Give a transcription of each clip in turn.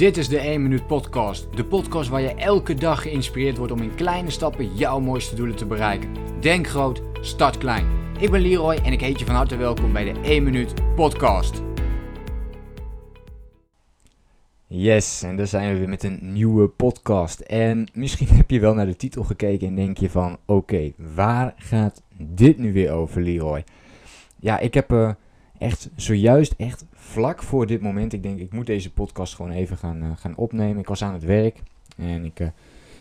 Dit is de 1 Minuut Podcast. De podcast waar je elke dag geïnspireerd wordt om in kleine stappen jouw mooiste doelen te bereiken. Denk groot, start klein. Ik ben Leroy en ik heet je van harte welkom bij de 1 Minuut Podcast. Yes, en daar zijn we weer met een nieuwe podcast. En misschien heb je wel naar de titel gekeken en denk je van... Oké, waar gaat dit nu weer over, Leroy? Ja, ik heb uh, echt zojuist, echt vlak voor dit moment... Ik denk, ik moet deze podcast gewoon even gaan, uh, gaan opnemen. Ik was aan het werk en ik, uh,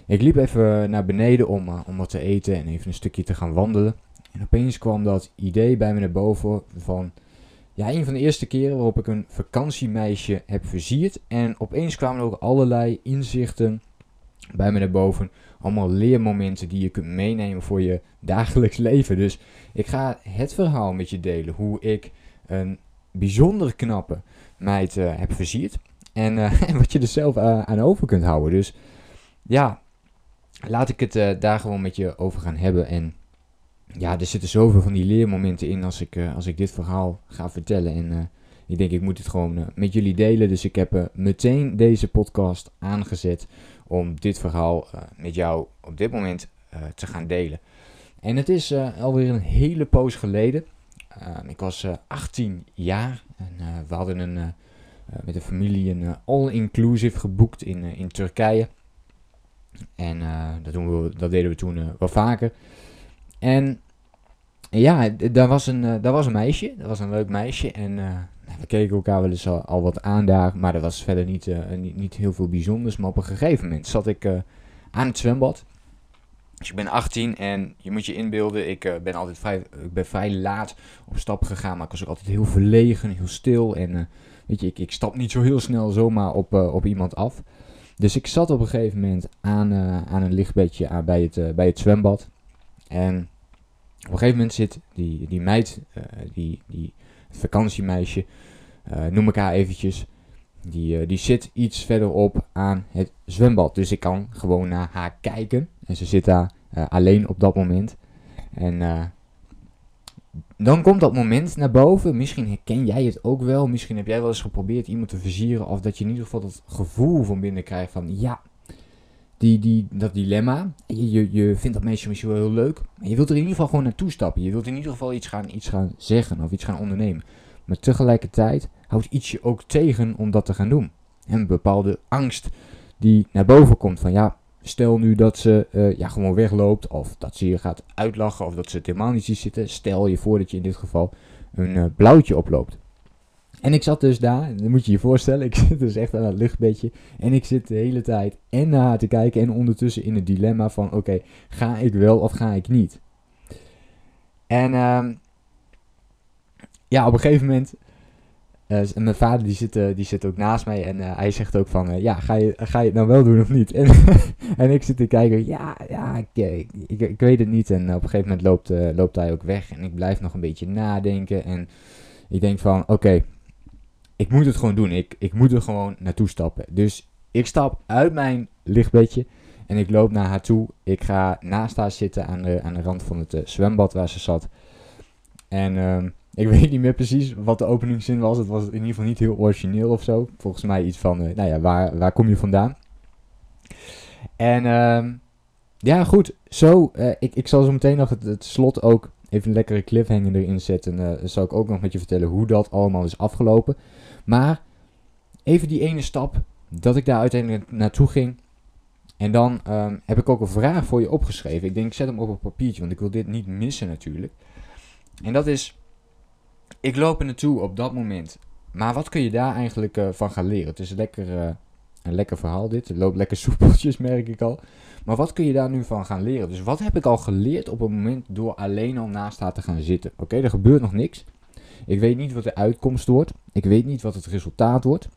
ik liep even naar beneden om, om wat te eten... en even een stukje te gaan wandelen. En opeens kwam dat idee bij me naar boven van... Ja, een van de eerste keren waarop ik een vakantiemeisje heb versierd. En opeens kwamen ook allerlei inzichten bij me naar boven. Allemaal leermomenten die je kunt meenemen voor je dagelijks leven. Dus ik ga het verhaal met je delen. Hoe ik een bijzonder knappe meid uh, heb versierd. En, uh, en, wat je er zelf uh, aan over kunt houden. Dus ja, laat ik het daar gewoon met je over gaan hebben. En ja, er zitten zoveel van die leermomenten in als ik, als ik dit verhaal ga vertellen. En ik denk, ik moet het gewoon met jullie delen. Dus ik heb meteen deze podcast aangezet om dit verhaal met jou op dit moment te gaan delen. En het is alweer een hele poos geleden. Ik was 18 jaar en we hadden een, met de familie een all-inclusive geboekt in, in Turkije. En dat, doen we, dat deden we toen wel vaker. En ja, daar was, een, daar was een meisje. Dat was een leuk meisje. En uh, we keken elkaar wel eens al, wat aan. Maar er was verder niet, niet, niet, heel veel bijzonders. Maar op een gegeven moment zat ik aan het zwembad. Dus ik ben 18 en je moet je inbeelden, ik ben altijd vrij, ik ben vrij laat op stap gegaan. Maar ik was ook altijd heel verlegen, heel stil. En weet je, ik, ik stap niet zo heel snel zomaar op, op iemand af. Dus ik zat op een gegeven moment aan, aan een lichtbedje aan, bij, het, bij het zwembad. En op een gegeven moment zit die, die meid, die, die vakantiemeisje, noem ik haar eventjes, die, die zit iets verderop aan het zwembad. Dus ik kan gewoon naar haar kijken. En ze zit daar alleen op dat moment. En dan komt dat moment naar boven. Misschien herken jij het ook wel. Misschien heb jij wel eens geprobeerd iemand te versieren. Of dat je in ieder geval dat gevoel van binnen krijgt van ja, die, die, dat dilemma. Je, je, je vindt dat meisje misschien wel heel leuk. Maar je wilt er in ieder geval gewoon naartoe stappen. Je wilt in ieder geval iets gaan, iets gaan zeggen of iets gaan ondernemen. Maar tegelijkertijd houdt iets je ook tegen om dat te gaan doen. En een bepaalde angst die naar boven komt. Van ja, stel nu dat ze uh, ja, gewoon wegloopt. Of dat ze je gaat uitlachen. Of dat ze het helemaal niet ziet zitten. Stel je voor dat je in dit geval een uh, blauwtje oploopt. En ik zat dus daar, dan moet je je voorstellen, ik zit dus echt aan het luchtbedje. En ik zit de hele tijd en naar haar te kijken en ondertussen in het dilemma van, oké, ga ik wel of ga ik niet? En uh, ja, op een gegeven moment, uh, mijn vader die zit, uh, die zit ook naast mij en uh, hij zegt ook van, ja, ga je, ga je het nou wel doen of niet? En, en ik zit te kijken, ja, ja, ik, ik, weet het niet. En op een gegeven moment loopt, loopt hij ook weg en ik blijf nog een beetje nadenken en ik denk van, oké, ik moet het gewoon doen. Ik, ik moet er gewoon naartoe stappen. Dus ik stap uit mijn lichtbedje en ik loop naar haar toe. Ik ga naast haar zitten aan de, aan de rand van het zwembad waar ze zat. En uh, ik weet niet meer precies wat de openingszin was. Het was in ieder geval niet heel origineel of zo. Volgens mij iets van, uh, nou ja, waar, waar kom je vandaan? En uh, ja, goed. Zo, uh, ik, ik zal zo meteen nog het, slot ook even een lekkere cliffhanger erin zetten. Uh, dan zal ik ook nog met je vertellen hoe dat allemaal is afgelopen. Maar even die ene stap dat ik daar uiteindelijk naartoe ging. En dan um, heb ik ook een vraag voor je opgeschreven. Ik denk, ik zet hem op een papiertje, want ik wil dit niet missen natuurlijk. En dat is, ik loop er naartoe op dat moment. Maar wat kun je daar eigenlijk uh, van gaan leren? Het is lekker, uh, een lekker verhaal dit. Het loopt lekker soepeltjes, merk ik al. Maar wat kun je daar nu van gaan leren? Dus wat heb ik al geleerd op een moment door alleen al naast haar te gaan zitten? Oké, er gebeurt nog niks. Ik weet niet wat de uitkomst wordt. Ik weet niet wat het resultaat wordt.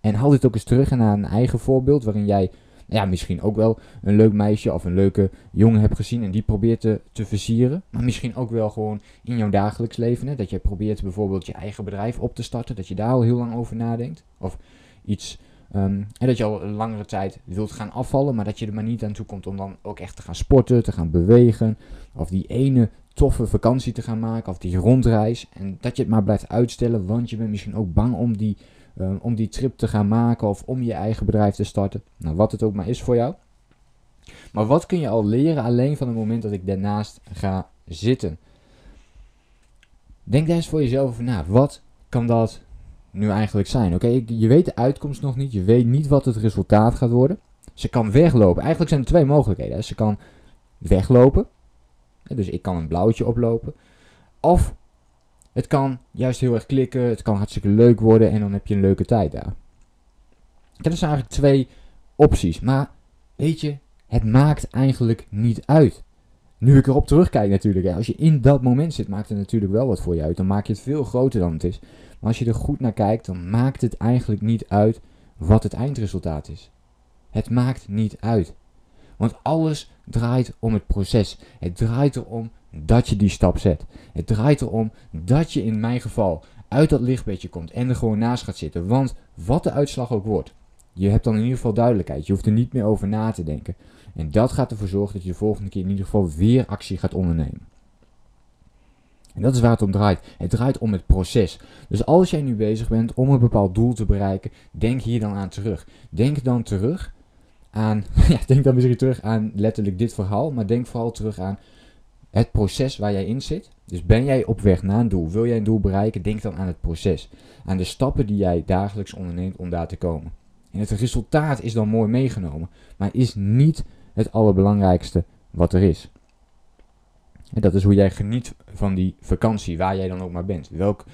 En haal dit ook eens terug naar een eigen voorbeeld waarin jij ja, misschien ook wel een leuk meisje of een leuke jongen hebt gezien en die probeert te, te versieren. Maar misschien ook wel gewoon in jouw dagelijks leven. Hè? Dat je probeert bijvoorbeeld je eigen bedrijf op te starten, dat je daar al heel lang over nadenkt. Of iets, en dat je al een langere tijd wilt gaan afvallen, maar dat je er maar niet aan toe komt om dan ook echt te gaan sporten, te gaan bewegen. Of die ene toffe vakantie te gaan maken of die rondreis. En dat je het maar blijft uitstellen, want je bent misschien ook bang om die ehm, om die trip te gaan maken of om je eigen bedrijf te starten. Nou, wat het ook maar is voor jou. Maar wat kun je al leren alleen van het moment dat ik daarnaast ga zitten? Denk daar eens voor jezelf over na. Wat kan dat nu eigenlijk zijn? Oké, je weet de uitkomst nog niet. Je weet niet wat het resultaat gaat worden. Ze kan weglopen. Eigenlijk zijn er twee mogelijkheden. Ze kan weglopen. Dus ik kan een blauwtje oplopen. Of het kan juist heel erg klikken. Het kan hartstikke leuk worden. En dan heb je een leuke tijd daar. Dat zijn eigenlijk twee opties. Maar weet je, het maakt eigenlijk niet uit. Nu ik erop terugkijk natuurlijk. Als je in dat moment zit, maakt het natuurlijk wel wat voor je uit. Dan maak je het veel groter dan het is. Maar als je er goed naar kijkt, dan maakt het eigenlijk niet uit wat het eindresultaat is. Het maakt niet uit. Want alles draait om het proces. Het draait erom dat je die stap zet. Het draait erom dat je in mijn geval uit dat lichtbedje komt en er gewoon naast gaat zitten. Want wat de uitslag ook wordt, je hebt dan in ieder geval duidelijkheid. Je hoeft er niet meer over na te denken. En dat gaat ervoor zorgen dat je de volgende keer in ieder geval weer actie gaat ondernemen. En dat is waar het om draait. Het draait om het proces. Dus als jij nu bezig bent om een bepaald doel te bereiken, denk hier dan aan terug. Denk dan terug aan, ja, denk dan misschien terug aan letterlijk dit verhaal, maar denk vooral terug aan het proces waar jij in zit. Dus ben jij op weg naar een doel? Wil jij een doel bereiken? Denk dan aan het proces. Aan de stappen die jij dagelijks onderneemt om daar te komen. En het resultaat is dan mooi meegenomen, maar is niet het allerbelangrijkste wat er is. En dat is hoe jij geniet van die vakantie, waar jij dan ook maar bent. Welk,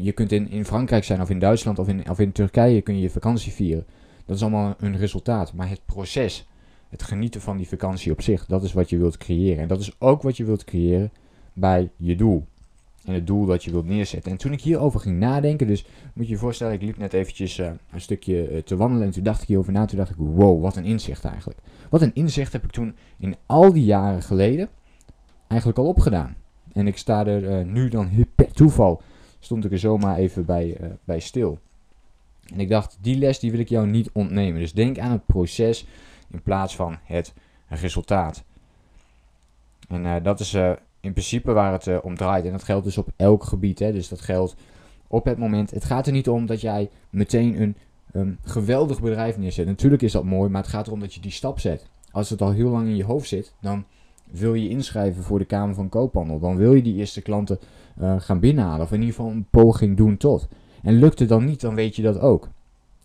je kunt in, in Frankrijk zijn of in Duitsland of in, of in Turkije kun je je vakantie vieren. Dat is allemaal een resultaat. Maar het proces, het genieten van die vakantie op zich, dat is wat je wilt creëren. En dat is ook wat je wilt creëren bij je doel. En het doel dat je wilt neerzetten. En toen ik hierover ging nadenken, dus moet je je voorstellen, ik liep net eventjes uh, een stukje uh, te wandelen. En toen dacht ik hierover na, toen dacht ik, wow, wat een inzicht eigenlijk. Wat een inzicht heb ik toen in al die jaren geleden eigenlijk al opgedaan. En ik sta er uh, nu dan per toeval, stond ik er zomaar even bij, bij stil. En ik dacht, die les die wil ik jou niet ontnemen. Dus denk aan het proces in plaats van het resultaat. En uh, dat is uh, in principe waar het uh, om draait. En dat geldt dus op elk gebied. Hè. Dus dat geldt op het moment. Het gaat er niet om dat jij meteen een geweldig bedrijf neerzet. Natuurlijk is dat mooi, maar het gaat erom dat je die stap zet. Als het al heel lang in je hoofd zit, dan wil je inschrijven voor de Kamer van Koophandel. Dan wil je die eerste klanten gaan binnenhalen. Of in ieder geval een poging doen tot. En lukt het dan niet, dan weet je dat ook.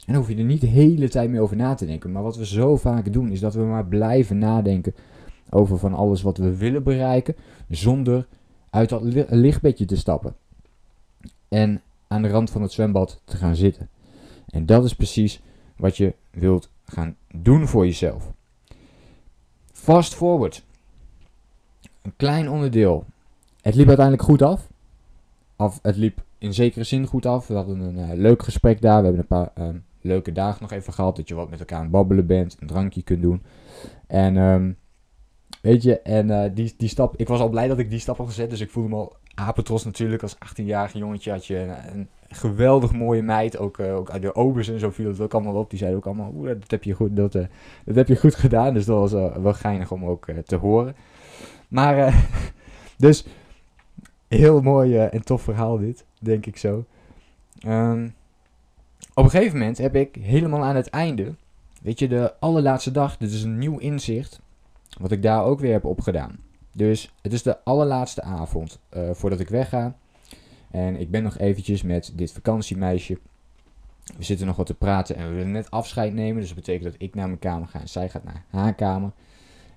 En hoef je er niet de hele tijd meer over na te denken. Maar wat we zo vaak doen, is dat we maar blijven nadenken over van alles wat we willen bereiken, zonder uit dat lichtbedje te stappen. En aan de rand van het zwembad te gaan zitten. En dat is precies wat je wilt gaan doen voor jezelf. Fast forward. Een klein onderdeel. Het liep uiteindelijk goed af. Of het liep in zekere zin goed af. We hadden een uh, leuk gesprek daar. We hebben een paar uh, leuke dagen nog even gehad. Dat je wat met elkaar aan het babbelen bent. Een drankje kunt doen. En um, weet je, en uh, die, die stap. Ik was al blij dat ik die stap had gezet. Dus ik voelde me al apentros natuurlijk. Als 18-jarig jongetje had je een, geweldig mooie meid. Ook, ook uit de obers en zo viel het ook allemaal op. Die zeiden ook allemaal, oeh, dat heb je goed, dat, dat heb je goed gedaan. Dus dat was wel geinig om ook te horen. Maar, dus heel mooi en tof verhaal dit denk ik zo. Um, op een gegeven moment heb ik helemaal aan het einde, weet je, de allerlaatste dag, dit is een nieuw inzicht, wat ik daar ook weer heb opgedaan. Dus het is de allerlaatste avond uh, voordat ik wegga. En ik ben nog eventjes met dit vakantiemeisje. We zitten nog wat te praten en we willen net afscheid nemen. Dus dat betekent dat ik naar mijn kamer ga en zij gaat naar haar kamer.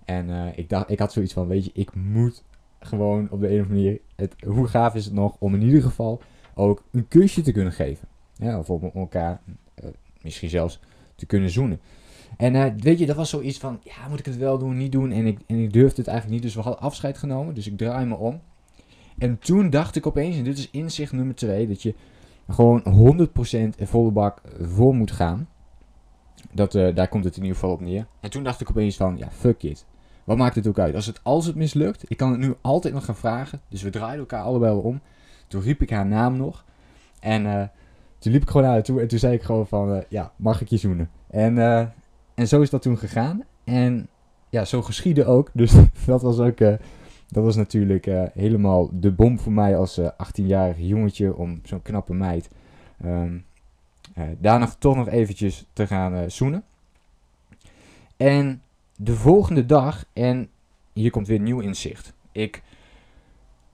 En uh, ik, dacht, ik had zoiets van, weet je, ik moet gewoon op de een of andere manier. Het, hoe gaaf is het nog om in ieder geval ook een kusje te kunnen geven. Ja, of op elkaar uh, misschien zelfs te kunnen zoenen. En uh, weet je, dat was zoiets van, ja, moet ik het wel doen, niet doen? En ik, en ik durfde het eigenlijk niet, dus we hadden afscheid genomen. Dus ik draai me om. En toen dacht ik opeens, en dit is inzicht nummer 2, dat je gewoon 100% en volle bak voor moet gaan. Dat, uh, daar komt het in ieder geval op neer. En toen dacht ik opeens van, ja, fuck it. Wat maakt het ook uit? Als het, als het mislukt, ik kan het nu altijd nog gaan vragen. Dus we draaien elkaar allebei om. Toen riep ik haar naam nog. En toen liep ik gewoon naar haar toe. En toen zei ik gewoon van, uh, ja, mag ik je zoenen? En, uh, en zo is dat toen gegaan. En ja, zo geschiedde ook. Dus dat was ook, dat was natuurlijk helemaal de bom voor mij als 18-jarig jongetje. Om zo'n knappe meid um, Uh, daarna toch nog eventjes te gaan zoenen. En de volgende dag, en hier komt weer nieuw inzicht. Ik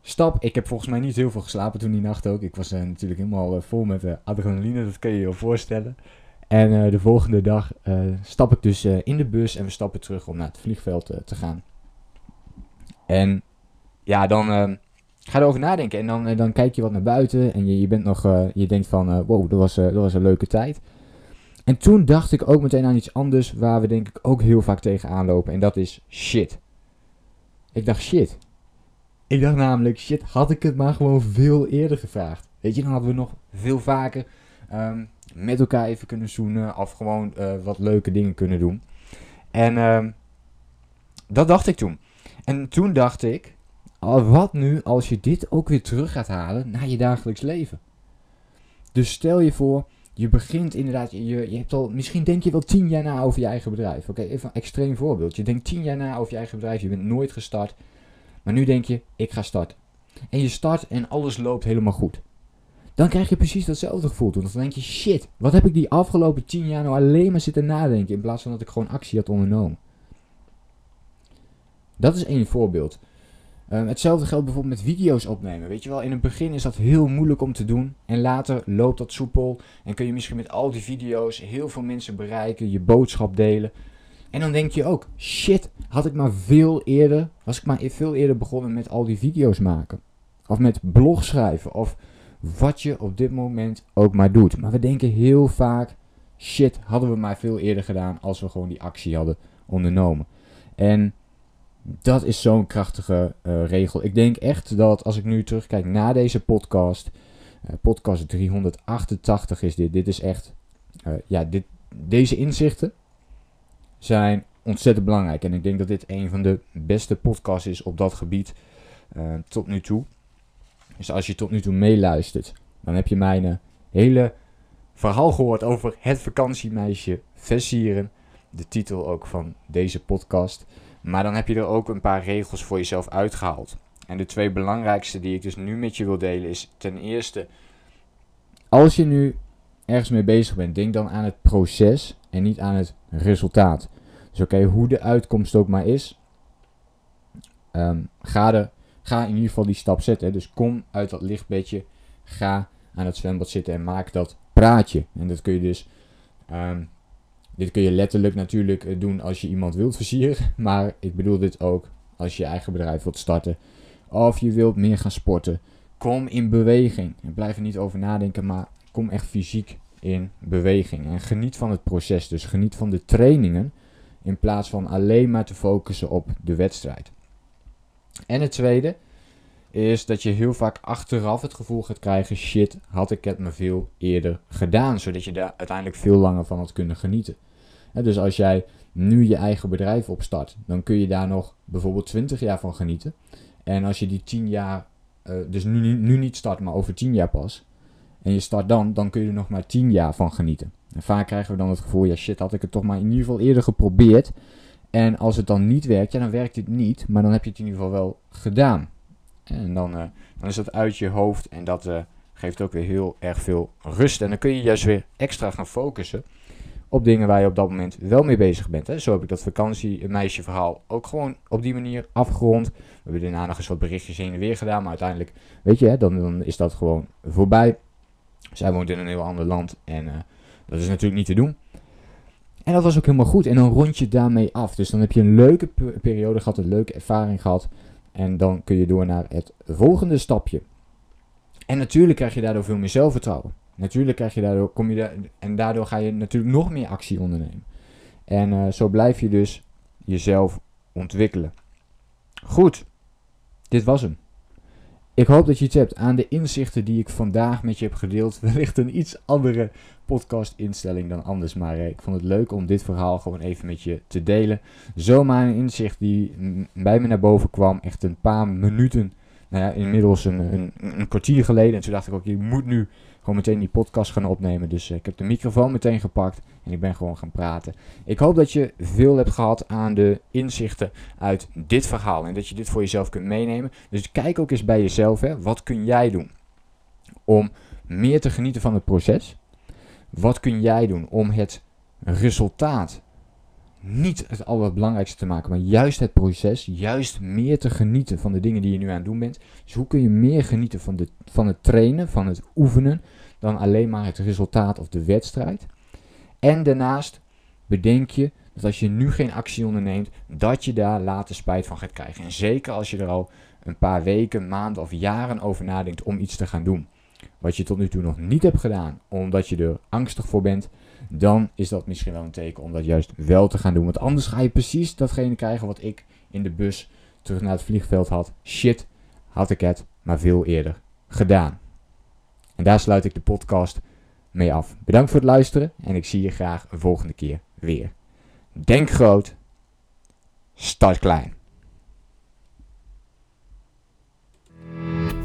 stap, ik heb volgens mij niet heel veel geslapen toen die nacht ook. Ik was uh, natuurlijk helemaal vol met adrenaline, dat kun je je voorstellen. En de volgende dag stap ik dus in de bus en we stappen terug om naar het vliegveld te gaan. En ja, dan ga erover nadenken. En dan, dan kijk je wat naar buiten. En je, je bent nog, je denkt van, wow, dat was, dat was een leuke tijd. En toen dacht ik ook meteen aan iets anders waar we denk ik ook heel vaak tegenaan lopen. En dat is shit. Ik dacht shit. Ik dacht namelijk, shit, had ik het maar gewoon veel eerder gevraagd. Weet je, dan hadden we nog veel vaker um, met elkaar even kunnen zoenen. Of gewoon wat leuke dingen kunnen doen. En um, dat dacht ik toen. En toen dacht ik, wat nu als je dit ook weer terug gaat halen naar je dagelijks leven? Dus stel je voor, je begint inderdaad, je, je hebt al, misschien denk je wel tien jaar na over je eigen bedrijf. Oké, even een extreem voorbeeld. Je denkt tien jaar na over je eigen bedrijf, je bent nooit gestart. Maar nu denk je, ik ga starten. En je start en alles loopt helemaal goed. Dan krijg je precies datzelfde gevoel toen. Dan denk je, shit, wat heb ik die afgelopen tien jaar nou alleen maar zitten nadenken. In plaats van dat ik gewoon actie had ondernomen. Dat is één voorbeeld. Um, hetzelfde geldt bijvoorbeeld met video's opnemen. Weet je wel, in het begin is dat heel moeilijk om te doen. En later loopt dat soepel. En kun je misschien met al die video's heel veel mensen bereiken, je boodschap delen. En dan denk je ook, shit, had ik maar veel eerder, was ik maar veel eerder begonnen met al die video's maken. Of met blog schrijven. Of wat je op dit moment ook maar doet. Maar we denken heel vaak, shit, hadden we maar veel eerder gedaan als we gewoon die actie hadden ondernomen. En dat is zo'n krachtige uh, regel. Ik denk echt dat als ik nu terugkijk naar deze podcast, uh, podcast 388 is dit. Dit is echt, uh, ja, dit, deze inzichten zijn ontzettend belangrijk. En ik denk dat dit een van de beste podcasts is op dat gebied tot nu toe. Dus als je tot nu toe meeluistert, dan heb je mijn hele verhaal gehoord over het vakantiemeisje versieren. De titel ook van deze podcast. Maar dan heb je er ook een paar regels voor jezelf uitgehaald. En de twee belangrijkste die ik dus nu met je wil delen is ten eerste, als je nu ergens mee bezig bent, denk dan aan het proces en niet aan het resultaat. Dus oké, hoe de uitkomst ook maar is, um, ga, de, ga in ieder geval die stap zetten. Dus kom uit dat lichtbedje, ga aan het zwembad zitten en maak dat praatje. En dat kun je dus um, dit kun je letterlijk natuurlijk eh, doen als je iemand wilt versieren. Maar ik bedoel dit ook als je je eigen bedrijf wilt starten. Of je wilt meer gaan sporten. Kom in beweging. En blijf er niet over nadenken, maar kom echt fysiek in beweging. En geniet van het proces. Dus geniet van de trainingen. In plaats van alleen maar te focussen op de wedstrijd. En het tweede is dat je heel vaak achteraf het gevoel gaat krijgen: shit, had ik het me veel eerder gedaan. Zodat je daar uiteindelijk veel langer van had kunnen genieten dus als jij nu je eigen bedrijf opstart, dan kun je daar nog bijvoorbeeld 20 jaar van genieten. En als je die 10 jaar, uh, dus nu, nu niet start, maar over 10 jaar pas, en je start dan, dan kun je er nog maar 10 jaar van genieten. En vaak krijgen we dan het gevoel, ja shit, had ik het toch maar in ieder geval eerder geprobeerd. En als het dan niet werkt, ja dan werkt het niet, maar dan heb je het in ieder geval wel gedaan. En dan, uh, dan is dat uit je hoofd en dat uh, geeft ook weer heel erg veel rust. En dan kun je juist weer extra gaan focussen op dingen waar je op dat moment wel mee bezig bent. Hè. Zo heb ik dat vakantiemeisje verhaal ook gewoon op die manier afgerond. We hebben daarna nog eens wat berichtjes heen en weer gedaan, maar uiteindelijk, weet je, hè, dan, dan is dat gewoon voorbij. Zij woont in een heel ander land en uh, dat is natuurlijk niet te doen. En dat was ook helemaal goed. En dan rond je daarmee af. Dus dan heb je een leuke periode gehad, een leuke ervaring gehad. En dan kun je door naar het volgende stapje. En natuurlijk krijg je daardoor veel meer zelfvertrouwen. Natuurlijk krijg je daardoor, kom je daar, en daardoor ga je natuurlijk nog meer actie ondernemen. En uh, zo blijf je dus jezelf ontwikkelen. Goed, dit was hem. Ik hoop dat je iets hebt aan de inzichten die ik vandaag met je heb gedeeld. Wellicht een iets andere podcast-instelling dan anders. Maar eh, ik vond het leuk om dit verhaal gewoon even met je te delen. Zomaar een inzicht die bij me naar boven kwam. Echt een paar minuten. Nou ja, inmiddels een, een, een kwartier geleden. En toen dacht ik ook, je moet nu gewoon meteen die podcast gaan opnemen. Dus eh, ik heb de microfoon meteen gepakt en ik ben gewoon gaan praten. Ik hoop dat je veel hebt gehad aan de inzichten uit dit verhaal en dat je dit voor jezelf kunt meenemen. Dus kijk ook eens bij jezelf, hè, wat kun jij doen om meer te genieten van het proces? Wat kun jij doen om het resultaat niet het allerbelangrijkste te maken, maar juist het proces, juist meer te genieten van de dingen die je nu aan het doen bent. Dus hoe kun je meer genieten van, de, van het trainen, van het oefenen, dan alleen maar het resultaat of de wedstrijd. En daarnaast bedenk je dat als je nu geen actie onderneemt, dat je daar later spijt van gaat krijgen. En zeker als je er al een paar weken, maanden of jaren over nadenkt om iets te gaan doen. Wat je tot nu toe nog niet hebt gedaan, omdat je er angstig voor bent, dan is dat misschien wel een teken om dat juist wel te gaan doen. Want anders ga je precies datgene krijgen wat ik in de bus terug naar het vliegveld had. Shit, had ik het maar veel eerder gedaan. En daar sluit ik de podcast mee af. Bedankt voor het luisteren en ik zie je graag een volgende keer weer. Denk groot, start klein.